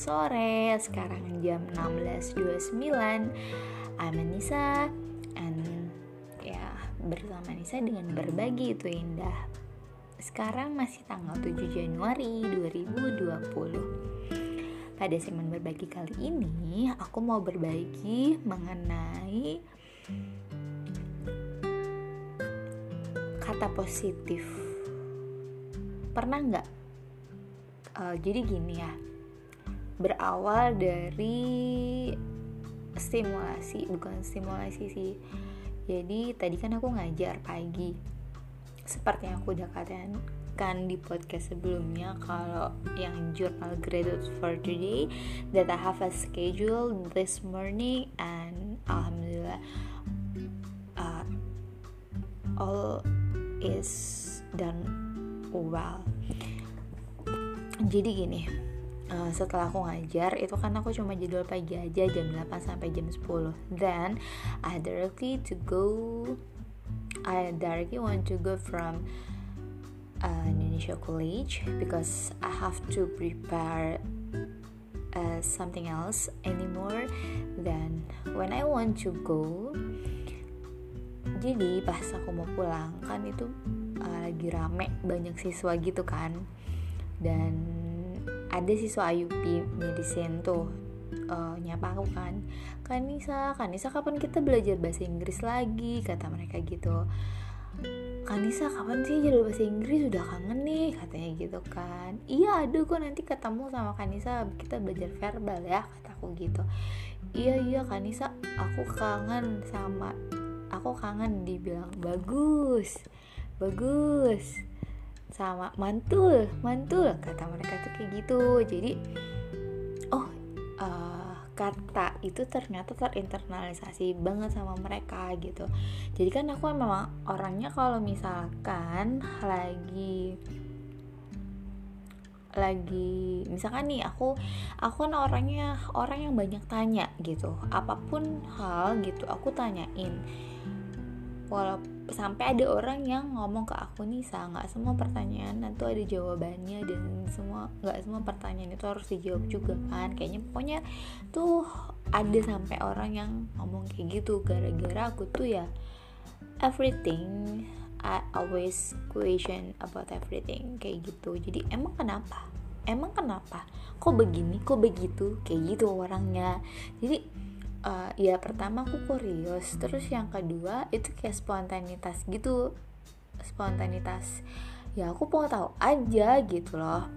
sore Sekarang jam 16.29 I'm Anissa And ya bersama Nisa dengan berbagi itu indah. Sekarang masih tanggal 7 Januari 2020 Pada segmen berbagi kali ini Aku mau berbagi mengenai Kata positif. Pernah nggak? Uh, jadi gini ya berawal dari stimulasi bukan stimulasi sih. Jadi tadi kan aku ngajar pagi. Seperti yang aku udah katakan di podcast sebelumnya kalau yang journal graduate for today that I have a schedule this morning and alhamdulillah uh, all is done well. Jadi gini uh, setelah aku ngajar itu kan aku cuma jadwal pagi aja jam 8 sampai jam 10 then I directly to go I directly want to go from uh, Indonesia College because I have to prepare uh, something else anymore then when I want to go. Jadi pas aku mau pulang kan itu uh, lagi rame banyak siswa gitu kan. Dan ada siswa IUP medicine tuh uh, nyapa aku kan Kanisa Kanisa kapan kita belajar bahasa Inggris lagi? Kata mereka gitu. Kanisa kapan sih jadi bahasa Inggris? Udah kangen nih katanya gitu kan. Iya aduh kok nanti ketemu sama Kanisa kita belajar verbal ya kataku gitu. Iya iya Kanisa aku kangen sama aku kangen dibilang. Bagus bagus sama mantul mantul kata mereka tuh kayak gitu. Jadi oh uh, kata itu ternyata terinternalisasi banget sama mereka gitu. Jadi kan aku memang orangnya kalau misalkan lagi lagi misalkan nih aku aku kan orangnya orang yang banyak tanya gitu. Apa pun hal gitu aku tanyain walaupun sampai ada orang yang ngomong ke aku nih sa nggak semua pertanyaan itu ada jawabannya dan semua nggak semua pertanyaan itu harus dijawab juga kan. Kayaknya pokoknya tuh ada sampai orang yang ngomong kayak gitu. Gara-gara aku tuh ya everything I always question about everything kayak gitu. Jadi emang kenapa? Emang kenapa? Kok begini? Kok begitu? Kayak gitu orangnya. Jadi uh, ya pertama aku kurios terus yang kedua itu kayak spontanitas gitu. Spontanitas ya aku mau tahu aja gitu loh.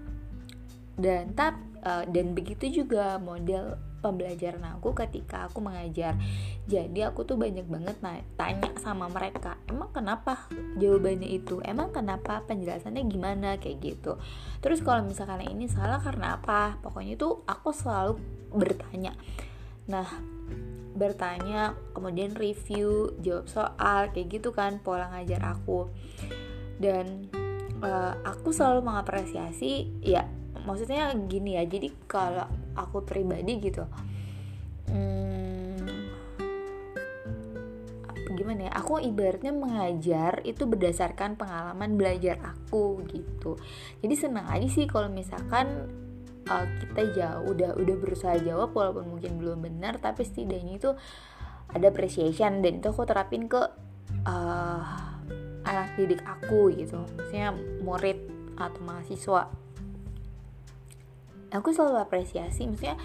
Dan tap uh, dan begitu juga model pembelajaran aku ketika aku mengajar. Jadi aku tuh banyak banget nah, tanya sama mereka emang kenapa jawabannya itu? Emang kenapa penjelasannya gimana? Kayak gitu. Terus kalau misalkan ini salah karena apa? Pokoknya tuh aku selalu bertanya. Nah bertanya kemudian review jawab soal kayak gitu kan pola ngajar aku. Dan uh, aku selalu mengapresiasi ya maksudnya gini ya jadi kalau aku pribadi gitu hmm, gimana ya aku ibaratnya mengajar itu berdasarkan pengalaman belajar aku gitu. Jadi senang aja sih kalau misalkan uh, kita jauh udah udah berusaha jawab walaupun mungkin belum benar tapi setidaknya itu ada appreciation dan itu aku terapin ke uh, anak didik aku gitu. Maksudnya murid atau mahasiswa. Aku selalu apresiasi maksudnya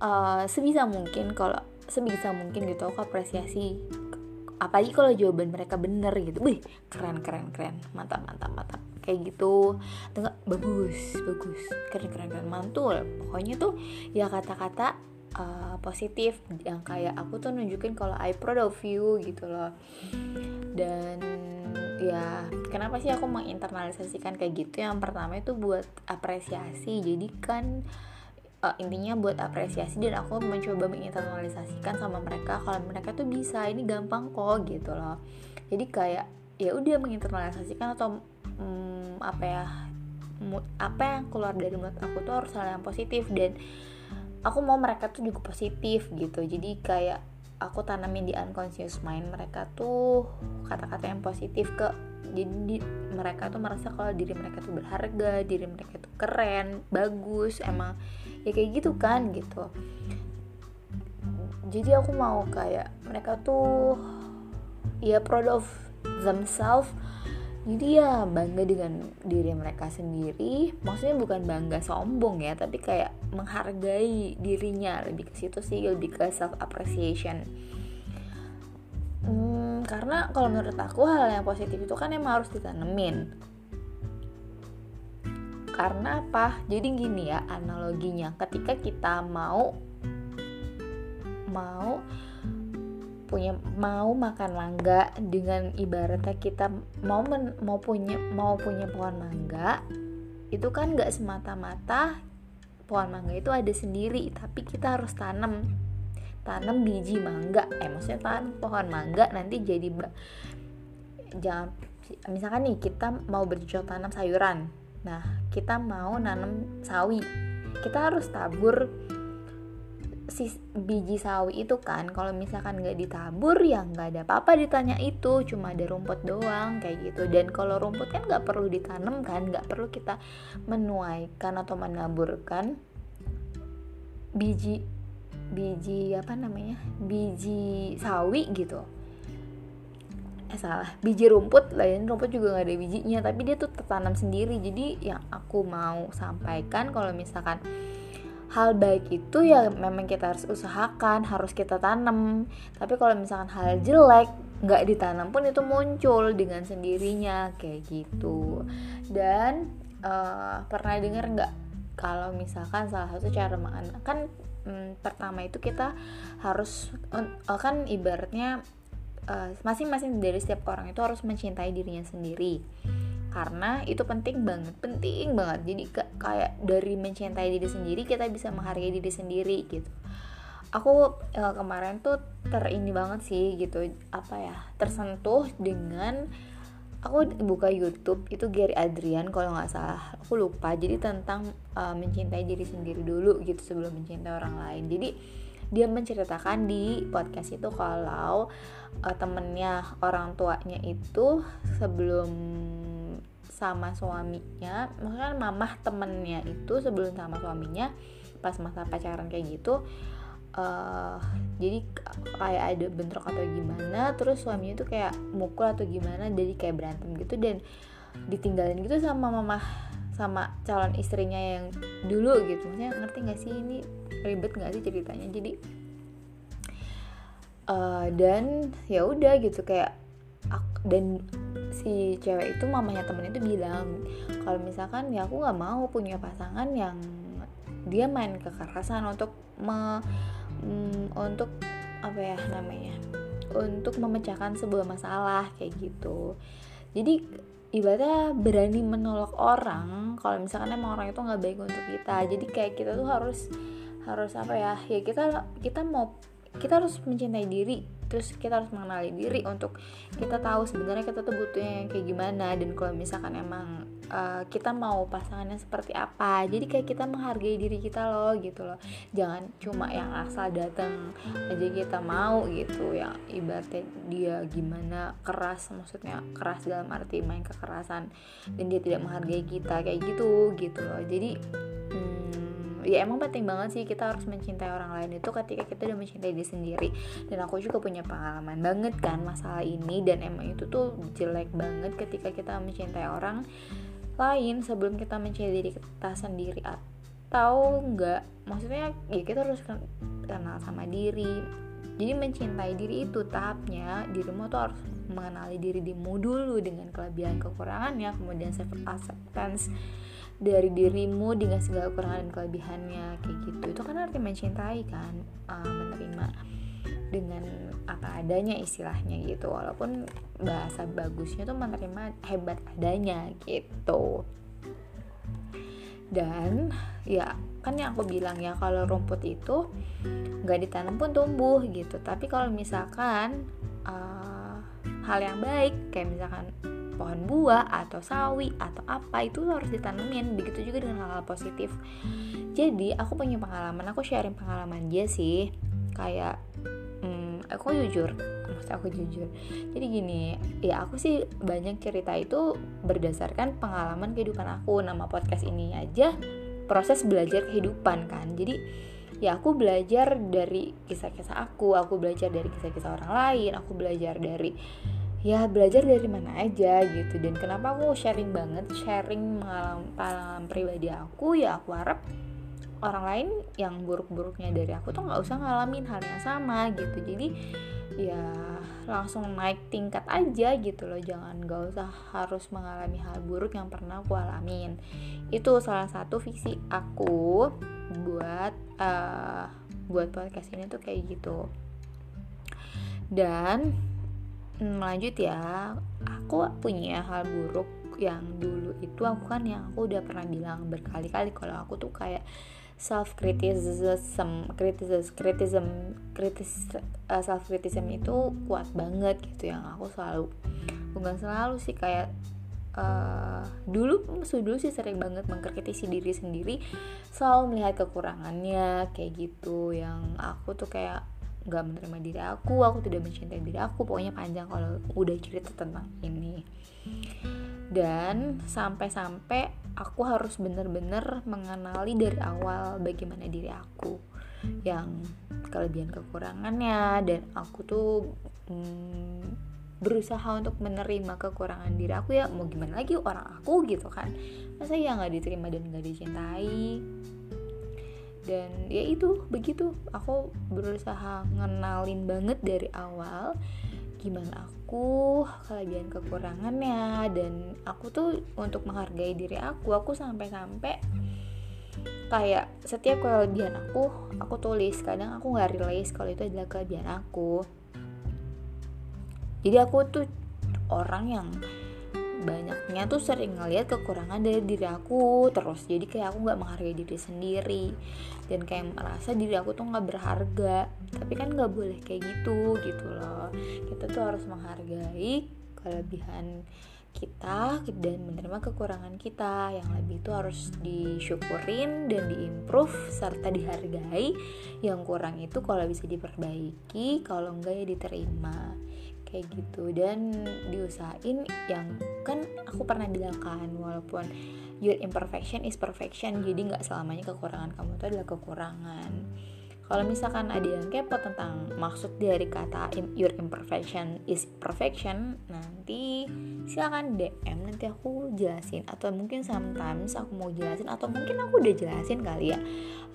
uh, sebisa mungkin kalau sebisa mungkin gitu aku apresiasi apalagi kalau jawaban mereka bener gitu. Wih keren keren keren. Mantap mantap mantap kayak gitu. Enggak bagus bagus. Keren keren keren mantul. Pokoknya tuh ya kata-kata uh, positif. Yang kayak aku tuh nunjukin kalau I proud of you gitu loh. Dan ya kenapa sih aku menginternalisasikan kayak gitu? Yang pertama itu buat apresiasi. Jadi kan uh, intinya buat apresiasi dan aku mencoba menginternalisasikan sama mereka kalau mereka tuh bisa ini gampang kok gitu loh. Jadi kayak ya udah menginternalisasikan atau apa ya mood, apa yang keluar dari mulut aku tuh harus hal yang positif. Dan aku mau mereka tuh juga positif gitu. Jadi kayak aku tanamin di unconscious mind mereka tuh kata-kata yang positif ke jadi mereka tuh merasa kalau diri mereka tuh berharga diri mereka tuh keren bagus emang ya kayak gitu kan gitu. Jadi aku mau kayak mereka tuh ya proud of themselves jadi ya bangga dengan diri mereka sendiri. Maksudnya bukan bangga sombong ya tapi kayak menghargai dirinya. Lebih ke situ sih lebih ke self appreciation hmm, karena kalau menurut aku hal yang positif itu kan emang harus ditanemin. Karena apa? Jadi gini ya analoginya. Ketika kita mau mau punya mau makan mangga dengan ibaratnya kita mau men, mau punya mau punya pohon mangga itu kan nggak semata-mata pohon mangga itu ada sendiri tapi kita harus tanam. Tanam biji mangga. Eh maksudnya tanam pohon mangga nanti jadi jangan misalkan nih kita mau bercocok tanam sayuran. Nah kita mau nanam sawi. Kita harus tabur si biji sawi itu kan kalau misalkan nggak ditabur ya nggak ada apa-apa ditanya itu cuma ada rumput doang kayak gitu. Dan kalau rumput kan nggak perlu ditanam kan nggak perlu kita menuaikan atau menaburkan biji biji apa namanya biji sawi gitu. Eh salah biji rumput lain rumput juga nggak ada bijinya tapi dia tuh tertanam sendiri. Jadi yang aku mau sampaikan kalau misalkan hal baik itu ya memang kita harus usahakan harus kita tanam. Tapi kalau misalkan hal jelek nggak ditanam pun itu muncul dengan sendirinya kayak gitu. Dan uh, pernah dengar nggak kalau misalkan salah satu cara makan kan hmm, pertama itu kita harus uh, kan ibaratnya masing-masing uh, dari setiap orang itu harus mencintai dirinya sendiri karena itu penting banget penting banget. Jadi kayak dari mencintai diri sendiri kita bisa menghargai diri sendiri gitu. Aku uh, kemarin tuh terini banget sih gitu. Apa ya tersentuh dengan aku buka YouTube itu Gary Adrian kalau nggak salah. Aku lupa. Jadi tentang uh, mencintai diri sendiri dulu gitu sebelum mencintai orang lain. Jadi dia menceritakan di podcast itu kalau uh, temennya orang tuanya itu sebelum sama suaminya maksudnya mamah temennya itu sebelum sama suaminya pas masa pacaran kayak gitu uh, jadi kayak ada bentrok atau gimana terus suaminya tuh kayak mukul atau gimana jadi kayak berantem gitu dan ditinggalin gitu sama mama sama calon istrinya yang dulu gitu. Maksudnya ngerti gak sih ini ribet gak sih ceritanya? Jadi uh, dan ya udah gitu kayak dan si cewek itu mamanya temen itu bilang kalau misalkan ya aku nggak mau punya pasangan yang dia main kekerasan untuk me, mm, untuk apa ya namanya untuk memecahkan sebuah masalah kayak gitu. Jadi ibaratnya berani menolak orang kalau misalkan emang orang itu nggak baik untuk kita. Jadi kayak kita tuh harus harus apa ya ya kita kita mau kita harus mencintai diri terus kita harus mengenali diri untuk kita tahu sebenarnya kita tuh butuhnya yang kayak gimana. Dan kalau misalkan emang uh, kita mau pasangannya seperti apa jadi kayak kita menghargai diri kita loh gitu loh. Jangan cuma yang asal datang aja kita mau gitu yang ibaratnya dia gimana keras maksudnya keras dalam arti main kekerasan dan dia tidak menghargai kita kayak gitu gitu loh. Jadi ya emang penting banget sih kita harus mencintai orang lain itu ketika kita udah mencintai diri sendiri. Dan aku juga punya pengalaman banget kan masalah ini dan emang itu tuh jelek banget ketika kita mencintai orang lain sebelum kita mencintai diri kita sendiri. Atau enggak maksudnya ya kita harus kenal sama diri. Jadi mencintai diri itu tahapnya dirimu tuh harus mengenali diri dirimu dulu dengan kelebihan kekurangannya kemudian self acceptance dari dirimu dengan segala kekurangan dan kelebihannya kayak gitu. Itu kan arti mencintai kan uh, menerima dengan apa adanya istilahnya gitu. Walaupun bahasa bagusnya tuh menerima hebat adanya gitu. Dan ya kan yang aku bilang ya kalau rumput itu nggak ditanam pun tumbuh gitu. Tapi kalau misalkan uh, hal yang baik kayak misalkan pohon buah atau sawi atau apa itu harus ditanemin. Begitu juga dengan hal-hal positif. Jadi aku punya pengalaman aku sharing pengalaman dia sih. Kayak hmm, aku jujur maksud aku jujur. Jadi gini ya aku sih banyak cerita itu berdasarkan pengalaman kehidupan aku. Nama podcast ini aja proses belajar kehidupan kan. Jadi ya aku belajar dari kisah-kisah aku aku belajar dari kisah-kisah orang lain aku belajar dari ya belajar dari mana aja gitu. Dan kenapa aku sharing banget sharing pengalaman pribadi aku ya aku harap orang lain yang buruk-buruknya dari aku tuh nggak usah ngalamin hal yang sama gitu. Jadi ya langsung naik tingkat aja gitu loh. Jangan gak usah harus mengalami hal buruk yang pernah aku alamin. Itu salah satu visi aku buat uh, buat podcast ini tuh kayak gitu. Dan melanjut ya. Aku punya hal buruk yang dulu itu aku kan yang aku udah pernah bilang berkali-kali kalau aku tuh kayak self criticism criticism criticism kritis uh, self criticism itu kuat banget gitu yang aku selalu bukan selalu sih kayak uh, dulu dulu sih sering banget mengkritisi diri sendiri selalu melihat kekurangannya kayak gitu. Yang aku tuh kayak nggak menerima diri aku aku tidak mencintai diri aku pokoknya panjang kalau udah cerita tentang ini. Dan sampai-sampai aku harus bener-bener mengenali dari awal bagaimana diri aku yang kelebihan kekurangannya dan aku tuh hmm, berusaha untuk menerima kekurangan diri aku ya mau gimana lagi orang aku gitu kan. Masa ya nggak diterima dan nggak dicintai dan ya itu begitu. Aku berusaha ngenalin banget dari awal gimana aku kelebihan kekurangannya. Dan aku tuh untuk menghargai diri aku aku sampai-sampai kayak setiap kelebihan aku aku tulis. Kadang aku nggak realize kalau itu adalah kelebihan aku. Jadi aku tuh orang yang banyaknya tuh sering ngeliat kekurangan dari diri aku terus. Jadi kayak aku nggak menghargai diri sendiri dan kayak merasa diri aku tuh nggak berharga. Tapi kan nggak boleh kayak gitu gitu loh. Kita tuh harus menghargai kelebihan kita dan menerima kekurangan kita. Yang lebih itu harus disyukurin dan diimprove serta dihargai. Yang kurang itu kalau bisa diperbaiki kalau enggak ya diterima kayak gitu. Dan diusahain yang kan aku pernah bilang kan walaupun your imperfection is perfection jadi nggak selamanya kekurangan kamu itu adalah kekurangan. Kalau misalkan ada yang kepo tentang maksud dari kata your imperfection is perfection nanti silakan DM nanti aku jelasin. Atau mungkin sometimes aku mau jelasin atau mungkin aku udah jelasin kali ya.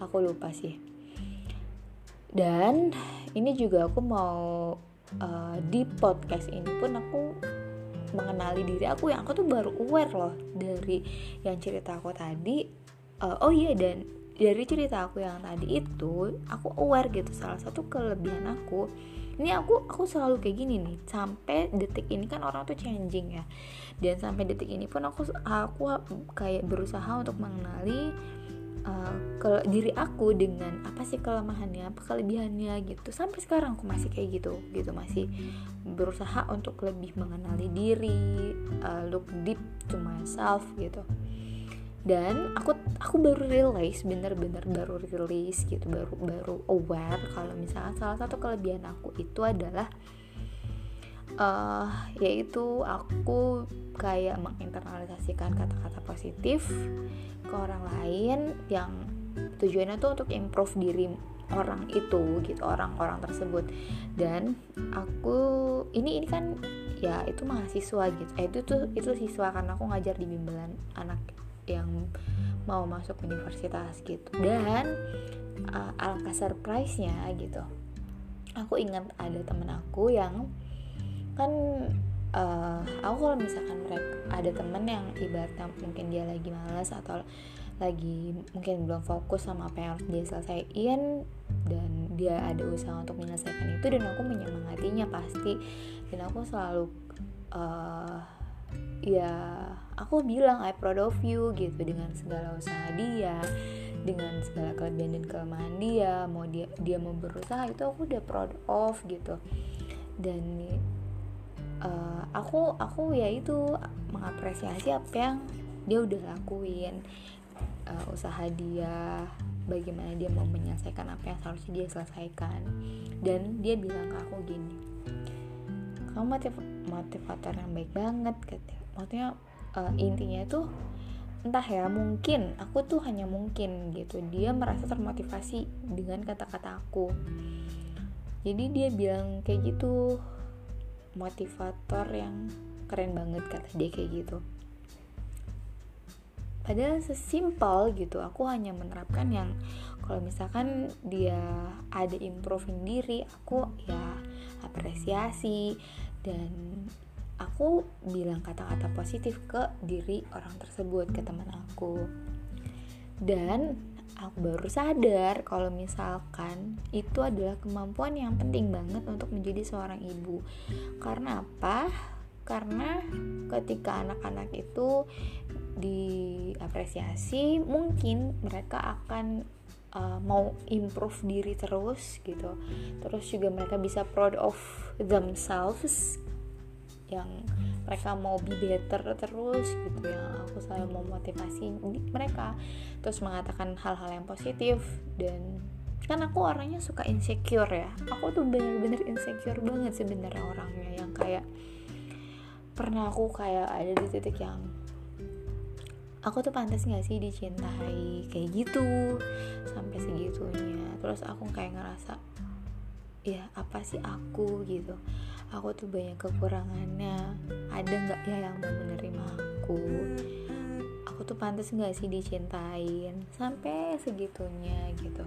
Aku lupa sih. Dan ini juga aku mau uh, di podcast ini pun aku mengenali diri aku yang aku tuh baru aware loh dari yang cerita aku tadi. Uh, oh iya dan dari cerita aku yang tadi itu aku aware gitu salah satu kelebihan aku. Ini aku aku selalu kayak gini nih sampai detik ini kan orang tuh changing ya. Dan sampai detik ini pun aku aku kayak berusaha untuk mengenali uh, ke diri aku dengan apa sih kelemahannya apa kelebihannya gitu. Sampai sekarang aku masih kayak gitu gitu. Masih berusaha untuk lebih mengenali diri uh, look deep to myself gitu. Dan aku aku baru realize bener-bener baru rilis gitu baru baru aware kalau misalnya salah satu kelebihan aku itu adalah uh, yaitu aku kayak menginternalisasikan kata-kata positif ke orang lain yang tujuannya tuh untuk improve diri orang itu gitu orang-orang tersebut. Dan aku ini ini kan ya itu mahasiswa gitu. Eh itu tuh itu siswa karena aku ngajar di bimbingan anak yang mau masuk universitas gitu. Dan uh, alangkah surprise-nya gitu aku ingat ada temen aku yang kan uh, aku kalau misalkan mereka ada temen yang ibaratnya mungkin dia lagi malas atau lagi mungkin belum fokus sama apa yang harus dia selesaiin dan dia ada usaha untuk menyelesaikan itu dan aku menyemangatinya pasti. Dan aku selalu uh, ya aku bilang I proud of you gitu. Dengan segala usaha dia dengan segala kelebihan dan kelemahan dia mau dia dia mau berusaha itu aku udah proud of gitu. Dan uh, aku aku ya itu mengapresiasi apa yang dia udah lakuin. Uh, usaha dia bagaimana dia mau menyelesaikan apa yang seharusnya dia selesaikan. Dan dia bilang ke aku gini kamu motiv motivator yang baik banget gitu maksudnya uh, intinya itu entah ya mungkin aku tuh hanya mungkin gitu. Dia merasa termotivasi dengan kata-kata aku. Jadi dia bilang kayak gitu motivator yang keren banget kata dia kayak gitu. Padahal sesimpel gitu aku hanya menerapkan yang kalau misalkan dia ada improving diri aku ya apresiasi dan aku bilang kata-kata positif ke diri orang tersebut ke teman aku. Dan aku baru sadar kalau misalkan itu adalah kemampuan yang penting banget untuk menjadi seorang ibu. Karena apa? Karena ketika anak-anak itu diapresiasi mungkin mereka akan uh, mau improve diri terus gitu. Terus juga mereka bisa proud of themselves yang mereka mau be better terus gitu yang aku selalu mau motivasi mereka terus mengatakan hal-hal yang positif dan kan aku orangnya suka insecure ya. Aku tuh bener-bener insecure banget sebenarnya orangnya yang kayak pernah aku kayak ada di titik yang aku tuh pantas gak sih dicintai kayak gitu sampai segitunya. Terus aku kayak ngerasa ya apa sih aku? gitu aku tuh banyak kekurangannya. Ada nggak ya yang mau menerima aku? Aku tuh pantas nggak sih dicintain? Sampai segitunya gitu.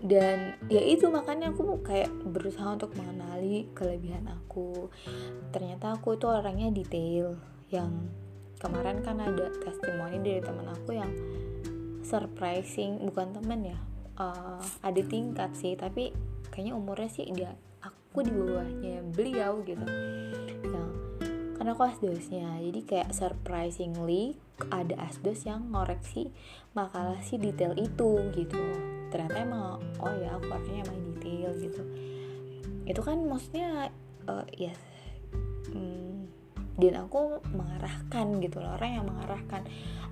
Dan ya itu makanya aku kayak berusaha untuk mengenali kelebihan aku. Ternyata aku tuh orangnya detail. Yang kemarin kan ada testimoni dari teman aku yang surprising bukan temen ya uh, ada tingkat sih. Tapi kayaknya umurnya sih dia aku di bawahnya beliau gitu. Nah karena aku asdosnya jadi kayak surprisingly ada asdos yang ngoreksi makalah si detail itu gitu. Ternyata emang oh ya aku orangnya emang detail gitu. Itu kan maksudnya uh, ya hmm, dan aku mengarahkan gitu loh orang yang mengarahkan.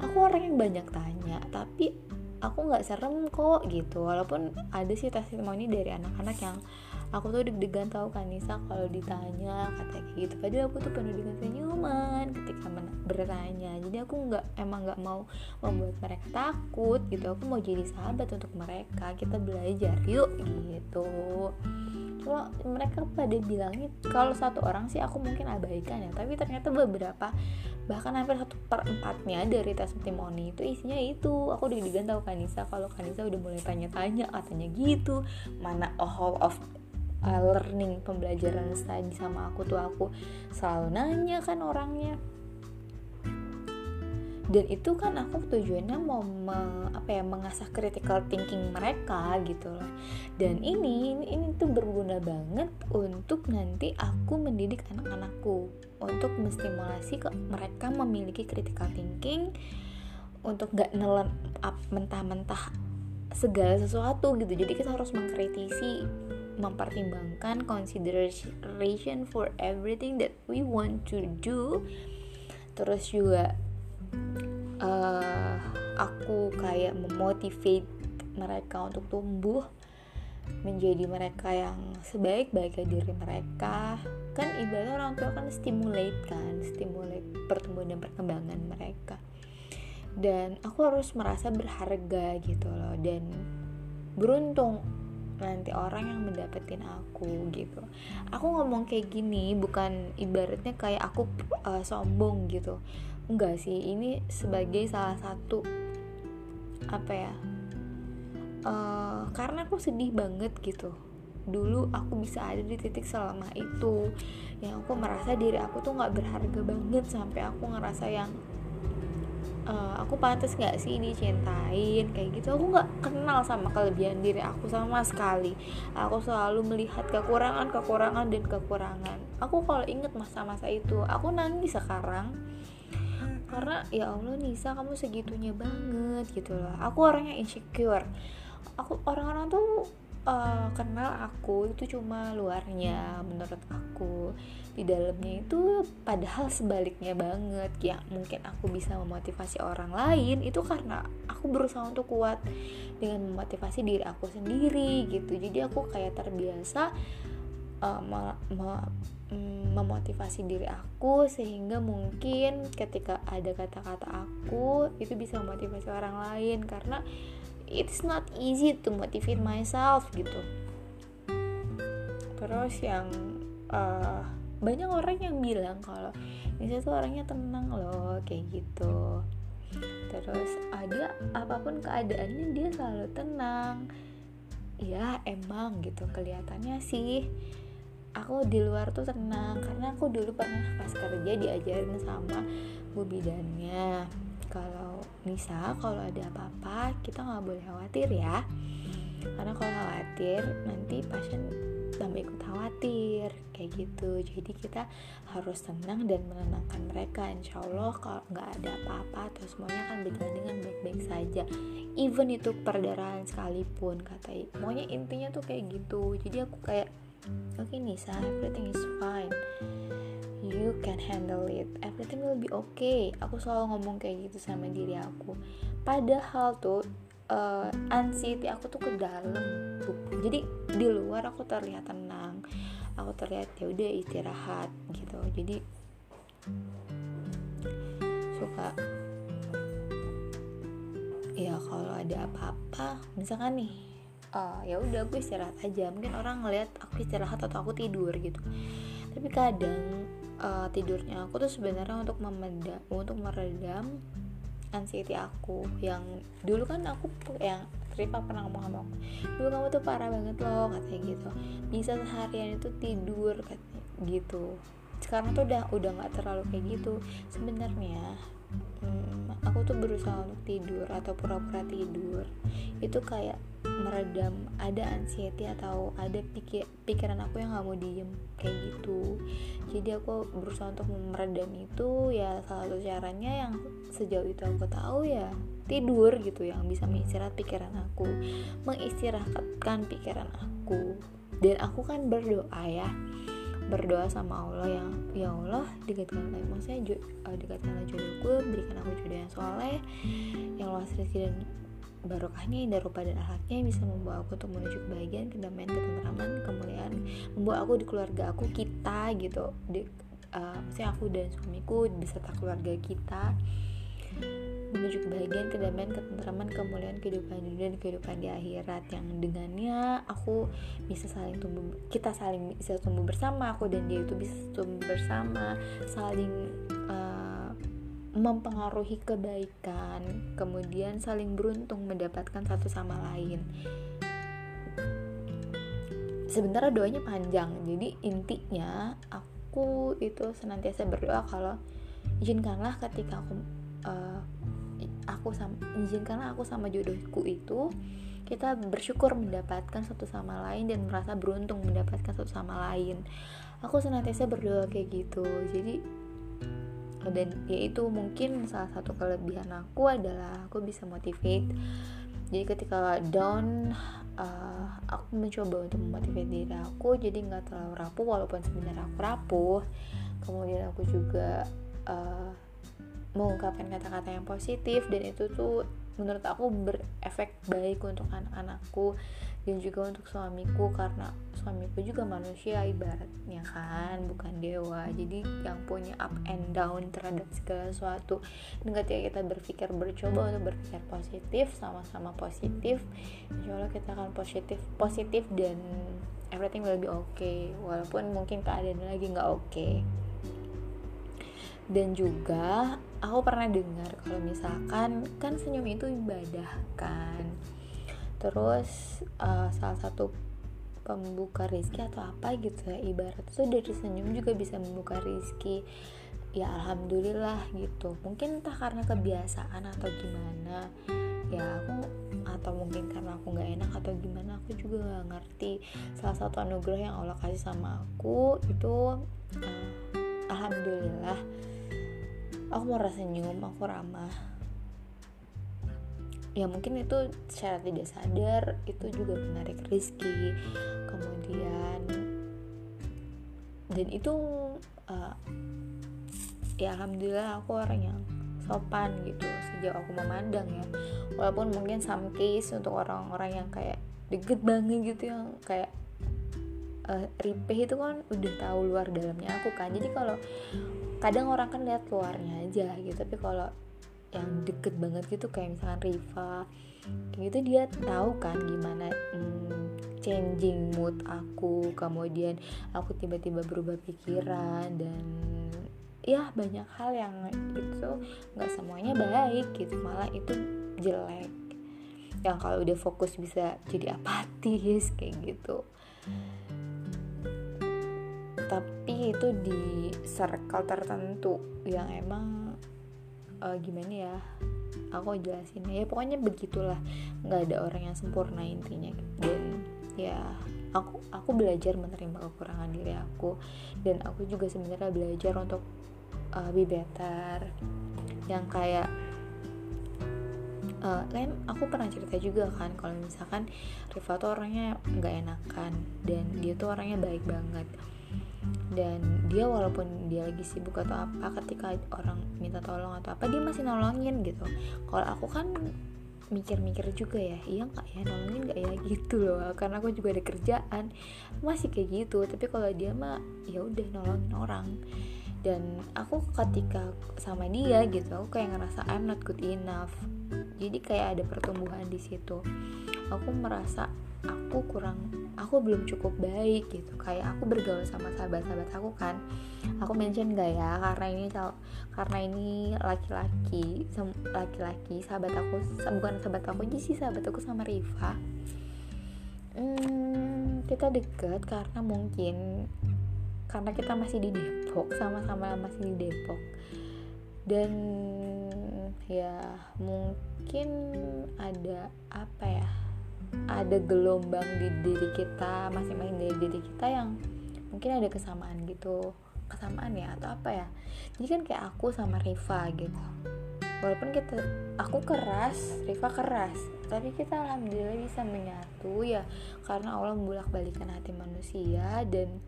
Aku orang yang banyak tanya tapi aku nggak serem kok gitu. Walaupun ada sih testimoni dari anak-anak yang aku tuh deg-degan tahu kan Nisa kalau ditanya kata gitu. Padahal aku tuh penuh dengan senyuman ketika bertanya. Jadi aku nggak emang nggak mau membuat mereka takut gitu. Aku mau jadi sahabat untuk mereka. Kita belajar yuk gitu. Cuma mereka pada bilangnya kalau satu orang sih aku mungkin abaikan ya. Tapi ternyata beberapa bahkan hampir satu per empatnya dari testimoni itu isinya itu. Aku udah digan tahu Kanisa kalau Kanisa udah mulai tanya-tanya katanya gitu. Mana oh of uh, learning pembelajaran study sama aku tuh aku selalu nanya kan orangnya. Dan itu kan aku tujuannya mau me, apa ya mengasah critical thinking mereka gitu loh. Dan ini ini, ini tuh berguna banget untuk nanti aku mendidik anak-anakku. Untuk menstimulasi ke mereka memiliki critical thinking untuk gak nelen mentah-mentah segala sesuatu gitu. Jadi kita harus mengkritisi mempertimbangkan consideration for everything that we want to do. Terus juga uh, aku kayak memotivate mereka untuk tumbuh menjadi mereka yang sebaik-baiknya diri mereka. Kan ibarat orang tua kan stimulate kan stimulate pertumbuhan dan perkembangan mereka. Dan aku harus merasa berharga gitu loh dan beruntung nanti orang yang mendapetin aku gitu. Aku ngomong kayak gini bukan ibaratnya kayak aku uh, sombong gitu. Enggak sih ini sebagai salah satu apa ya uh, karena aku sedih banget gitu. Dulu aku bisa ada di titik selama itu yang aku merasa diri aku tuh nggak berharga banget sampai aku ngerasa yang uh, aku pantas nggak sih dicintain? Kayak gitu. Aku nggak kenal sama kelebihan diri aku sama sekali. Aku selalu melihat kekurangan kekurangan dan kekurangan. Aku kalau inget masa-masa itu aku nangis sekarang. Karena ya Allah Nisa kamu segitunya banget gitu loh. Aku orangnya insecure. Aku orang-orang tuh uh, kenal aku itu cuma luarnya menurut aku. Di dalamnya itu padahal sebaliknya banget ya mungkin aku bisa memotivasi orang lain itu karena aku berusaha untuk kuat dengan memotivasi diri aku sendiri gitu. Jadi aku kayak terbiasa uh, me, me, mm, memotivasi diri aku sehingga mungkin ketika ada kata-kata aku itu bisa memotivasi orang lain. Karena it's not easy to motivate myself gitu. Terus yang uh, banyak orang yang bilang kalau Nisa tuh orangnya tenang loh kayak gitu. Terus ada apa pun keadaannya dia selalu tenang. Ya emang gitu kelihatannya sih aku di luar tuh tenang karena aku dulu pernah pas kerja diajarin sama bu bidannya kalau Nisa kalau ada apa-apa kita nggak boleh khawatir ya. Karena kalau khawatir nanti pasien tambah ikut khawatir kayak gitu. Jadi kita harus tenang dan menenangkan mereka. Insya Allah kalau nggak ada apa-apa atau semuanya akan berjalan dengan baik-baik saja. Even itu perdarahan sekalipun kata maunya intinya tuh kayak gitu. Jadi aku kayak oke okay, Nisa everything is fine you can handle it. Everything will be okay. Aku selalu ngomong kayak gitu sama diri aku. Padahal tuh uh, anxiety aku tuh ke dalam jadi di luar aku terlihat tenang. Aku terlihat ya udah istirahat gitu. Jadi suka. Ya kalau ada apa-apa misalkan nih uh, ya udah gue istirahat aja. Mungkin orang ngeliat aku istirahat atau aku tidur gitu. Tapi kadang uh, tidurnya aku tuh sebenarnya untuk memedam untuk meredam anxiety aku yang dulu kan aku yang Rifa pernah ngomong sama aku dulu kamu tuh parah banget loh katanya gitu. Bisa seharian itu tidur katanya gitu. Sekarang tuh udah udah nggak terlalu kayak gitu. Sebenarnya hmm, aku tuh berusaha untuk tidur atau pura-pura tidur itu kayak meredam ada anxiety atau ada pikir pikiran aku yang nggak mau diem kayak gitu. Jadi aku berusaha untuk meredam itu ya salah satu caranya yang sejauh itu aku tahu ya tidur gitu yang bisa mengistirahat pikiran aku mengistirahatkan pikiran aku. Dan aku kan berdoa ya berdoa sama Allah yang ya Allah dekatkanlah maksudnya uh, dekatkanlah jodohku berikan aku jodoh yang soleh yang luas rezeki dan barokahnya indah rupa dan akhlaknya bisa membawa aku untuk menuju kebahagiaan kedamaian ketentraman kemuliaan membawa aku di keluarga aku kita gitu. Di uh, maksudnya aku dan suamiku beserta keluarga kita. Menuju kebahagiaan, kedamaian, ketentraman, kemuliaan kehidupan dunia dan kehidupan di akhirat. Yang dengannya aku bisa saling tumbuh kita saling bisa tumbuh bersama aku dan dia itu bisa tumbuh bersama saling uh, mempengaruhi kebaikan kemudian saling beruntung mendapatkan satu sama lain. Sebenarnya doanya panjang jadi intinya aku itu senantiasa berdoa kalau izinkanlah ketika aku uh, aku sama izinkanlah aku sama jodohku itu kita bersyukur mendapatkan satu sama lain dan merasa beruntung mendapatkan satu sama lain. Aku senantiasa berdoa kayak gitu jadi dan yaitu mungkin salah satu kelebihan aku adalah aku bisa motivate. Jadi ketika down uh, aku mencoba untuk memotivate diri aku jadi nggak terlalu rapuh walaupun sebenarnya aku rapuh. Kemudian aku juga uh, mengungkapkan kata-kata yang positif dan itu tuh menurut aku berefek baik untuk anak-anakku dan juga untuk suamiku karena suamiku juga manusia ibaratnya kan bukan dewa. Jadi yang punya up and down terhadap segala sesuatu. Dan ketika kita berpikir bercoba untuk berpikir positif sama-sama positif insya Allah kita akan positif positif dan everything will be okay. Walaupun mungkin keadaan lagi nggak oke okay. Dan juga aku pernah dengar kalau misalkan kan senyum itu ibadah kan terus uh, salah satu pembuka rizki atau apa gitu ya ibarat itu dari senyum juga bisa membuka rizki ya alhamdulillah gitu. Mungkin entah karena kebiasaan atau gimana ya aku atau mungkin karena aku nggak enak atau gimana aku juga nggak ngerti. Salah satu anugerah yang Allah kasih sama aku itu uh, alhamdulillah aku mau rasa senyum aku ramah ya mungkin itu secara tidak sadar itu juga menarik rezeki kemudian dan itu uh, ya alhamdulillah aku orang yang sopan gitu sejak aku memandang ya. Walaupun mungkin some case untuk orang-orang yang kayak deket banget gitu yang kayak uh, Ripeh itu kan udah tahu luar dalamnya aku kan. Jadi kalau kadang orang kan lihat luarnya aja gitu tapi kalau yang deket banget gitu kayak misalkan Riva. Kayak gitu dia tahu kan gimana hmm, changing mood aku kemudian aku tiba-tiba berubah pikiran dan ya banyak hal yang itu nggak semuanya baik gitu malah itu jelek. Yang kalau udah fokus bisa jadi apatis kayak gitu. Tapi itu di circle tertentu yang emang uh, gimana ya aku jelasin. Ya pokoknya begitulah. Nggak ada orang yang sempurna intinya. Dan ya aku aku belajar menerima kekurangan diri aku. Dan aku juga sebenarnya belajar untuk uh, be better. Yang kayak uh, aku pernah cerita juga kan kalau misalkan Riva tuh orangnya nggak enakan. Dan dia tuh orangnya baik banget dan dia walaupun dia lagi sibuk atau apa ketika orang minta tolong atau apa dia masih nolongin gitu. Kalau aku kan mikir-mikir juga ya iya nggak ya nolongin nggak ya? Gitu loh. Karena aku juga ada kerjaan. Masih kayak gitu tapi kalau dia mah ya udah nolongin orang. Dan aku ketika sama dia gitu aku kayak ngerasa I'm not good enough. Jadi kayak ada pertumbuhan di situ. Aku merasa aku kurang aku belum cukup baik gitu. Kayak aku bergaul sama sahabat-sahabat aku kan. Aku mention gak ya karena ini karena ini laki-laki laki-laki sahabat aku bukan sahabat aku aja sih sahabat aku sama Riva. Hmm, kita deket karena mungkin karena kita masih di Depok sama-sama masih di Depok. Dan ya mungkin ada apa ya ada gelombang di diri kita masing-masing dari diri kita yang mungkin ada kesamaan gitu. Kesamaan ya atau apa ya? Jadi kan kayak aku sama Riva gitu. Walaupun kita aku keras Riva keras. Tapi kita alhamdulillah bisa menyatu ya karena Allah membulak balikan hati manusia dan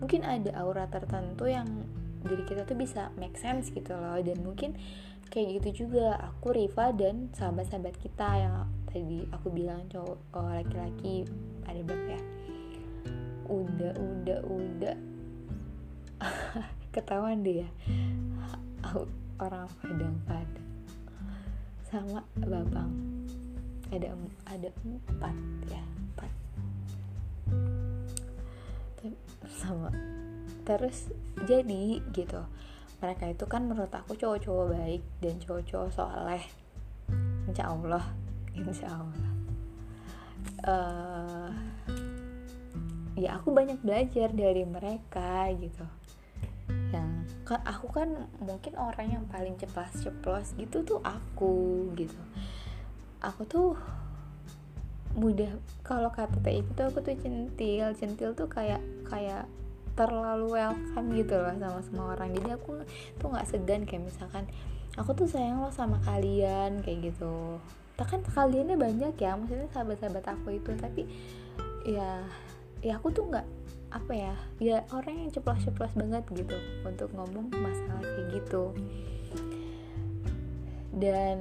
mungkin ada aura tertentu yang diri kita tuh bisa make sense gitu loh. Dan mungkin kayak gitu juga aku Riva dan sahabat-sahabat kita yang tadi aku bilang cowok oh, laki-laki ada berapa ya. Udah udah udah. Ketahuan deh ya. Orang Padang Padang. Sama Babang ada ada empat ya sama. Terus jadi gitu mereka itu kan menurut aku cowok-cowok baik dan cowok-cowok soleh. Insya Allah insya Allah. Uh, ya aku banyak belajar dari mereka gitu. Yang aku kan mungkin orang yang paling ceplas ceplos gitu tuh aku gitu. Aku tuh mudah kalau kata teh itu aku tuh centil. Centil tuh kayak kayak terlalu welcome gitu loh sama semua orang. Jadi aku tuh nggak segan kayak misalkan aku tuh sayang lo sama kalian kayak gitu tak kan kaliannya banyak ya maksudnya sahabat-sahabat aku itu tapi ya ya aku tuh nggak apa ya ya orang yang ceplos-ceplos banget gitu untuk ngomong masalah kayak gitu. Dan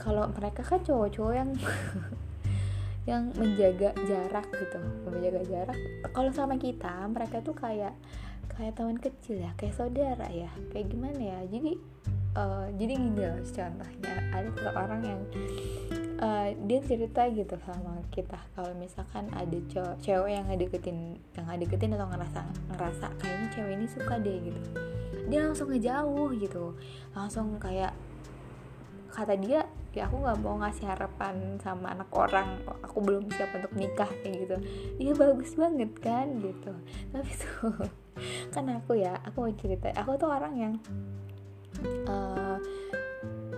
kalau mereka kan cowok-cowok yang yang menjaga jarak gitu menjaga jarak kalau sama kita mereka tuh kayak kayak teman kecil ya kayak saudara ya kayak gimana ya jadi uh, jadi gini loh contohnya. Ada satu orang yang uh, dia cerita gitu sama kita kalau misalkan ada cowok cewek yang ngedeketin yang ngedeketin atau ngerasa ngerasa kayaknya cewek ini suka deh gitu. Dia langsung ngejauh gitu. Langsung kayak kata dia ya aku nggak mau ngasih harapan sama anak orang. Aku belum siap untuk nikah kayak gitu. Iya bagus banget kan gitu. Tapi tuh kan aku ya aku mau cerita. Aku tuh orang yang uh,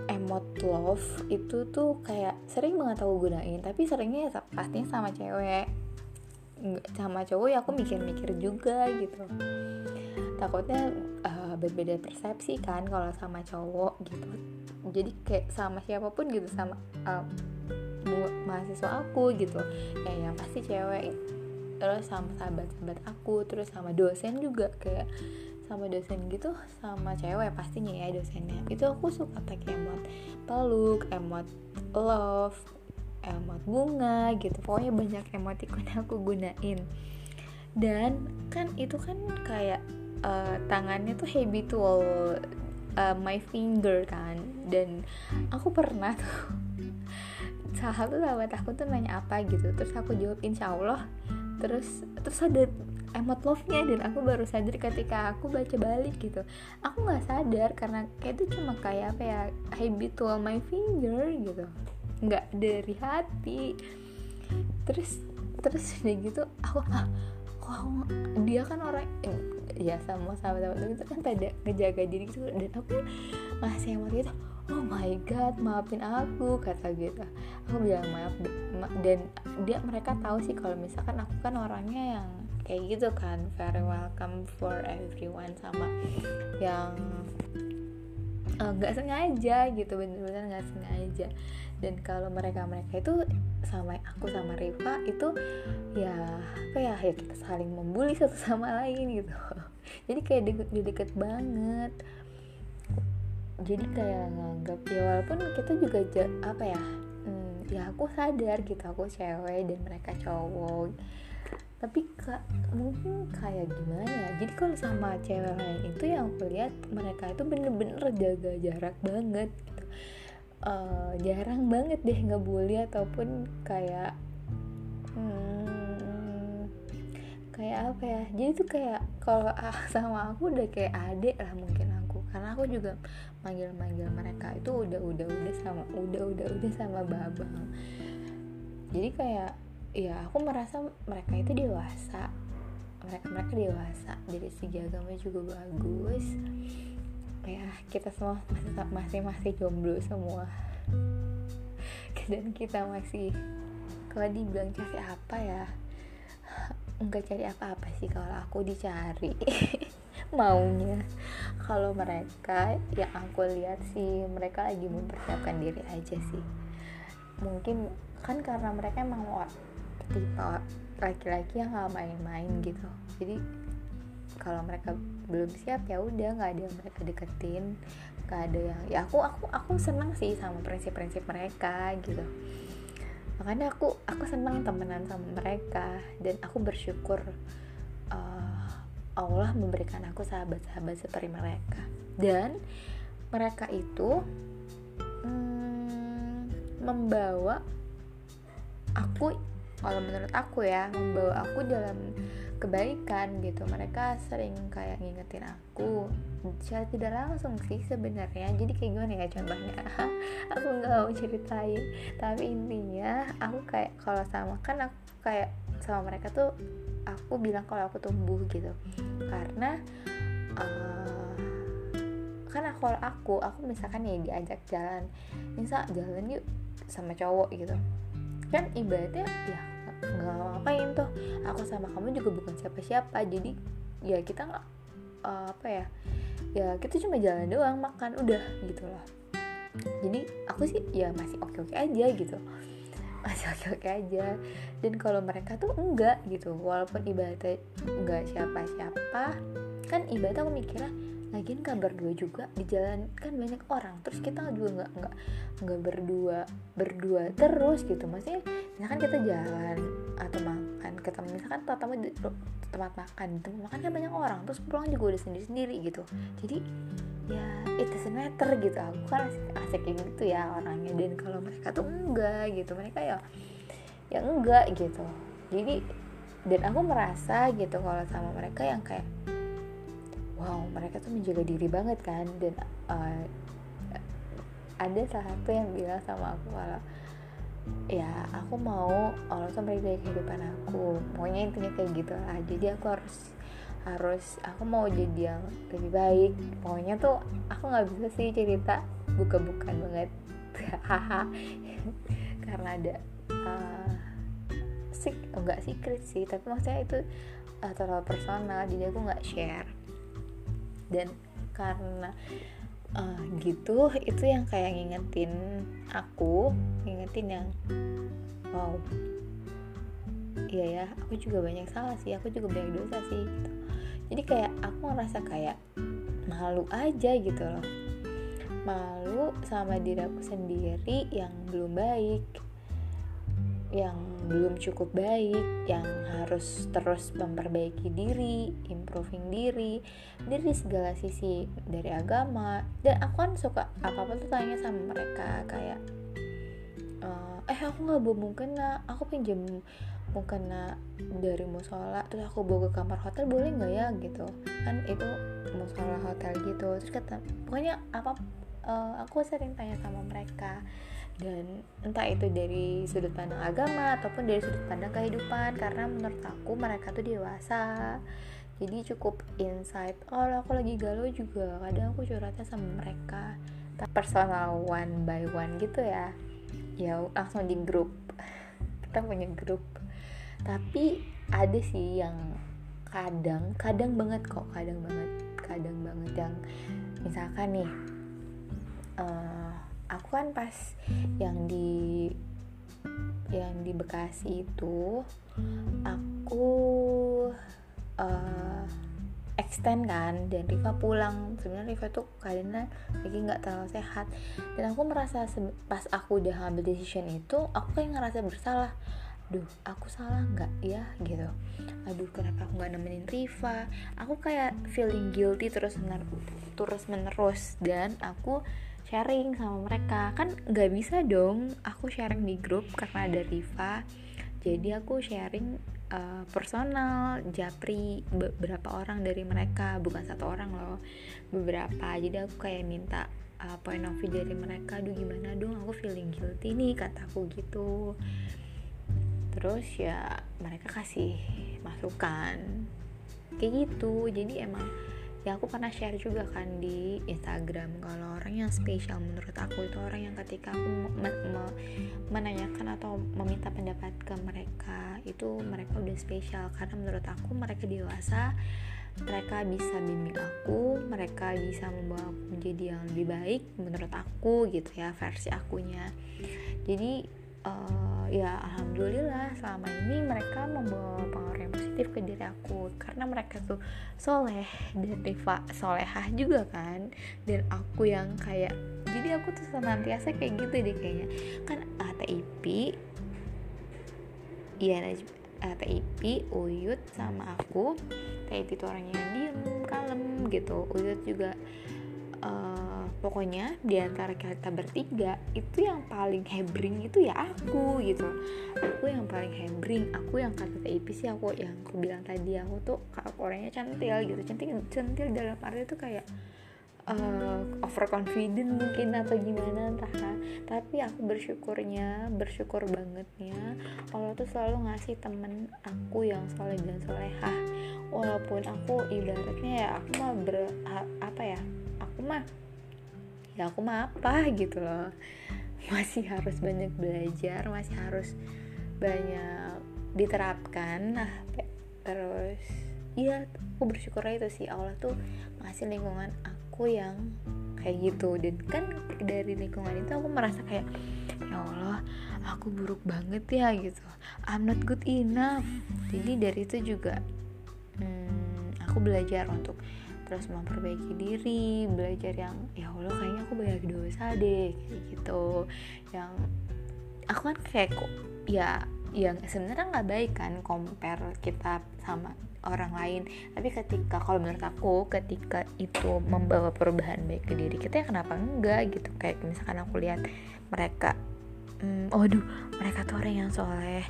emot love itu tuh kayak sering banget aku gunain tapi seringnya ya pastinya sama cewek. Sama cowok ya aku mikir-mikir juga gitu. Takutnya uh, berbeda persepsi kan kalau sama cowok gitu. Jadi kayak sama siapa pun gitu sama uh, mahasiswa aku gitu. Kayak yang pasti cewek terus sama sahabat-sahabat aku terus sama dosen juga kayak sama dosen gitu sama cewek pastinya ya dosennya. Itu aku suka pakai emot peluk emot love emot bunga gitu. Pokoknya banyak emotikon yang aku gunain. Dan kan itu kan kayak uh, tangannya tuh habitual uh, my finger kan. Dan aku pernah tuh salah satu sahabat aku tuh nanya apa gitu. Terus aku jawab insya Allah. Terus terus ada emot love-nya dan aku baru sadar ketika aku baca balik gitu. Aku nggak sadar karena kayak itu cuma kayak apa ya habitual my finger gitu. Nggak dari hati. Terus terus udah gitu aku ah kok dia kan orang eh, ya sama sahabat-sahabat itu kan pada ngejaga diri gitu. Dan aku masih yang gitu oh my god maafin aku kata gitu. Aku bilang maaf dan dia mereka tahu sih kalau misalkan aku kan orangnya yang kayak gitu kan. Very welcome for everyone sama yang eh, nggak uh, sengaja gitu bener-bener nggak sengaja. Dan kalau mereka mereka itu sama aku sama Riva itu ya apa ya ya kita saling membuli satu sama lain gitu. Jadi kayak deket deket banget. Jadi kayak nganggap ya walaupun kita juga apa ya hmm, ya aku sadar gitu aku cewek dan mereka cowok tapi kak mungkin kayak gimana ya? Jadi kalau sama cewek lain itu yang aku lihat mereka itu bener-bener jaga jarak banget gitu. Uh, jarang banget deh ngebully ataupun kayak hmm, kayak apa ya? Jadi tuh kayak kalau ah, sama aku udah kayak adik lah mungkin aku. Karena aku juga manggil-manggil mereka itu udah udah udah sama udah udah udah sama babang. Jadi kayak ya aku merasa mereka itu dewasa. Mereka mereka dewasa. Dari segi agama juga bagus. Ya kita semua masih masih masih jomblo semua. Dan kita masih kalau dibilang cari apa ya? Enggak cari apa-apa sih kalau aku dicari. Maunya. Kalau mereka yang aku lihat sih mereka lagi mempersiapkan diri aja sih. Mungkin kan karena mereka emang tipe laki-laki yang nggak main-main gitu. Jadi kalau mereka belum siap ya udah nggak ada yang mereka deketin nggak ada yang ya aku aku aku senang sih sama prinsip-prinsip mereka gitu. Makanya aku aku senang temenan sama mereka dan aku bersyukur uh, Allah memberikan aku sahabat-sahabat seperti mereka. Dan mereka itu hmm, membawa aku kalau menurut aku ya membawa aku dalam kebaikan gitu. Mereka sering kayak ngingetin aku. Secara tidak langsung sih sebenarnya. Jadi kayak gimana ya contohnya? Aku nggak mau ceritain. Tapi intinya aku kayak kalau sama kan aku kayak sama mereka tuh aku bilang kalau aku tumbuh gitu. Karena uh, kan aku aku aku misalkan ya diajak jalan misal jalan yuk sama cowok gitu. Kan ibaratnya ya nggak ngapain tuh. Aku sama kamu juga bukan siapa-siapa jadi ya kita nggak uh, apa ya ya kita cuma jalan doang makan udah gitu loh. Jadi aku sih ya masih oke oke aja gitu. Masih oke oke aja. Dan kalau mereka tuh enggak gitu walaupun ibadah enggak siapa siapa kan ibadah aku mikirnya lagian kan berdua juga di jalan kan banyak orang terus kita juga nggak nggak nggak berdua berdua terus gitu. Maksudnya misalkan kita jalan atau makan ketemu misalkan tamu di tempat makan tempat makan kan banyak orang terus pulang juga udah sendiri sendiri gitu. Jadi ya itu semeter gitu. Aku kan asik, asik gitu ya orangnya. Dan kalau mereka tuh enggak gitu mereka ya ya enggak gitu. Jadi dan aku merasa gitu kalau sama mereka yang kayak wow mereka tuh menjaga diri banget kan? Dan uh, ada salah satu yang bilang sama aku kalau ya aku mau Allah tuh dari kehidupan aku. Pokoknya intinya kayak gitu lah jadi aku harus harus aku mau jadi yang lebih baik. Pokoknya tuh aku nggak bisa sih cerita buka-bukan banget. Karena ada uh, sik enggak secret sih. Tapi maksudnya itu uh, terlalu personal. Jadi aku nggak share dan karena uh, gitu itu yang kayak ngingetin aku ngingetin yang wow. Iya ya aku juga banyak salah sih aku juga banyak dosa sih gitu. Jadi kayak aku ngerasa kayak malu aja gitu loh. Malu sama diri aku sendiri yang belum baik yang belum cukup baik, yang harus terus memperbaiki diri, improving diri dari segala sisi, dari agama. Dan aku kan suka apa-apa tuh tanya sama mereka kayak eh aku nggak bawa mukena, aku pinjam mukena dari musola terus aku bawa ke kamar hotel boleh nggak ya? Gitu. Kan itu musola hotel gitu. Terus kata pokoknya apa uh, aku sering tanya sama mereka dan entah itu dari sudut pandang agama ataupun dari sudut pandang kehidupan karena menurut aku mereka tuh dewasa. Jadi cukup insight. Oh aku lagi galau juga. Kadang aku curhatnya sama mereka. Personal one by one gitu ya. Ya langsung di grup kita punya grup tapi ada sih yang kadang kadang banget kok. Kadang banget kadang banget yang misalkan nih uh, aku kan pas yang di yang di Bekasi itu aku uh, extend kan dan Riva pulang. Sebenarnya Riva tuh karena lagi nggak terlalu sehat. Dan aku merasa pas aku udah ngambil decision itu aku kayak ngerasa bersalah. Duh aku salah nggak ya gitu. Aduh kenapa aku nggak nemenin Riva? Aku kayak feeling guilty terus menerus terus menerus. Dan aku sharing sama mereka. Kan nggak bisa dong aku sharing di grup karena ada Riva. Jadi aku sharing uh, personal japri beberapa orang dari mereka. Bukan satu orang loh beberapa. Jadi aku kayak minta uh, point of view dari mereka aduh gimana dong? Aku feeling guilty nih kataku gitu. Terus ya mereka kasih masukan. Kayak gitu. Jadi emang ya aku pernah share juga kan di Instagram kalau orang yang spesial menurut aku itu orang yang ketika aku me me menanyakan atau meminta pendapat ke mereka itu mereka udah spesial. Karena menurut aku mereka dewasa mereka bisa bimbing aku mereka bisa membawa aku menjadi yang lebih baik menurut aku gitu ya versi akunya. Jadi uh, ya alhamdulillah selama ini mereka membawa pengaruh yang positif ke diri aku. Karena mereka tuh soleh dan Riva solehah juga kan. Dan aku yang kayak jadi aku tuh senantiasa kayak gitu deh kayaknya. Kan ATIP iya ATIP Uyut sama aku. TIP itu orangnya diem kalem gitu. Uyut juga uh, pokoknya di antara kita bertiga itu yang paling hebring itu ya aku gitu. Aku yang paling hebring aku yang kata TIP sih aku yang aku bilang tadi aku tuh orangnya centil gitu. Centil centil dalam arti itu kayak uh, overconfident mungkin atau gimana entah kan. Tapi aku bersyukurnya bersyukur bangetnya Allah tuh selalu ngasih temen aku yang soleh dan solehah. Walaupun aku ibaratnya ya aku mah ber apa ya aku mah ya aku mah apa gitu loh. Masih harus banyak belajar masih harus banyak diterapkan nah terus iya aku bersyukur itu sih Allah tuh ngasih lingkungan aku yang kayak gitu. Dan kan dari lingkungan itu aku merasa kayak ya Allah aku buruk banget ya gitu. I'm not good enough. Jadi dari itu juga hmm, aku belajar untuk terus memperbaiki diri belajar yang ya Allah kayaknya aku banyak dosa deh gitu. Yang aku kan kayak kok ya yang sebenarnya nggak baik kan compare kita sama orang lain. Tapi ketika kalau menurut aku ketika itu membawa perubahan baik ke diri kita ya kenapa enggak gitu? Kayak misalkan aku lihat mereka hmm, waduh mereka tuh orang yang soleh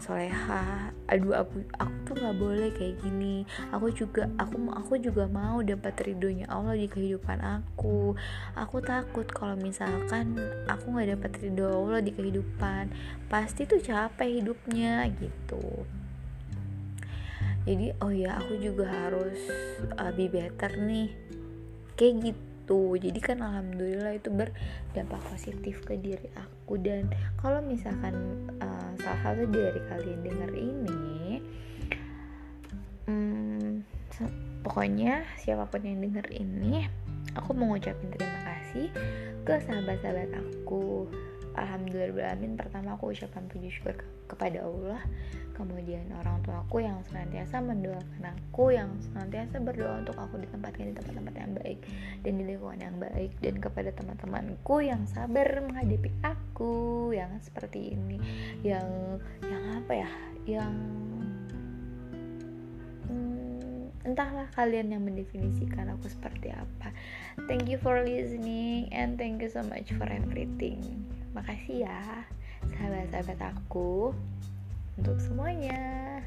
soleha. Aduh aku aku tuh nggak boleh kayak gini. Aku juga aku aku juga mau dapat ridhonya Allah di kehidupan aku. Aku takut kalau misalkan aku nggak dapat ridho Allah di kehidupan pasti tuh capek hidupnya gitu. Jadi oh ya aku juga harus uh, be better nih. Kayak gitu. Gitu jadi kan alhamdulillah itu berdampak positif ke diri aku. Dan kalau misalkan uh, salah satu dari kalian dengar ini um, pokoknya siapa pun yang dengar ini aku mau ngucapin terima kasih ke sahabat-sahabat aku. Alhamdulillah pertama aku ucapkan puji syukur ke kepada Allah kemudian orang tua aku yang senantiasa mendoakan aku yang senantiasa berdoa untuk aku ditempatkan di tempat-tempat yang baik dan di lingkungan yang baik dan kepada teman-temanku yang sabar menghadapi aku yang seperti ini. Yang yang apa ya? Yang hmm, entahlah kalian yang mendefinisikan aku seperti apa. Thank you for listening and thank you so much for everything. Makasih ya sahabat-sahabat aku untuk semuanya.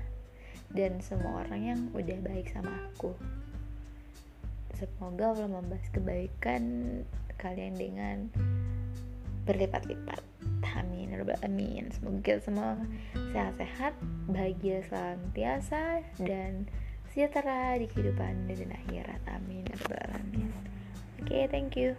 Dan semua orang yang udah baik sama aku. Semoga Allah membahas kebaikan kalian dengan berlipat-lipat. Amin ya amin semoga semua sehat-sehat bahagia senantiasa dan sejahtera di kehidupan dan akhirat. Amin ya amin oke okay, thank you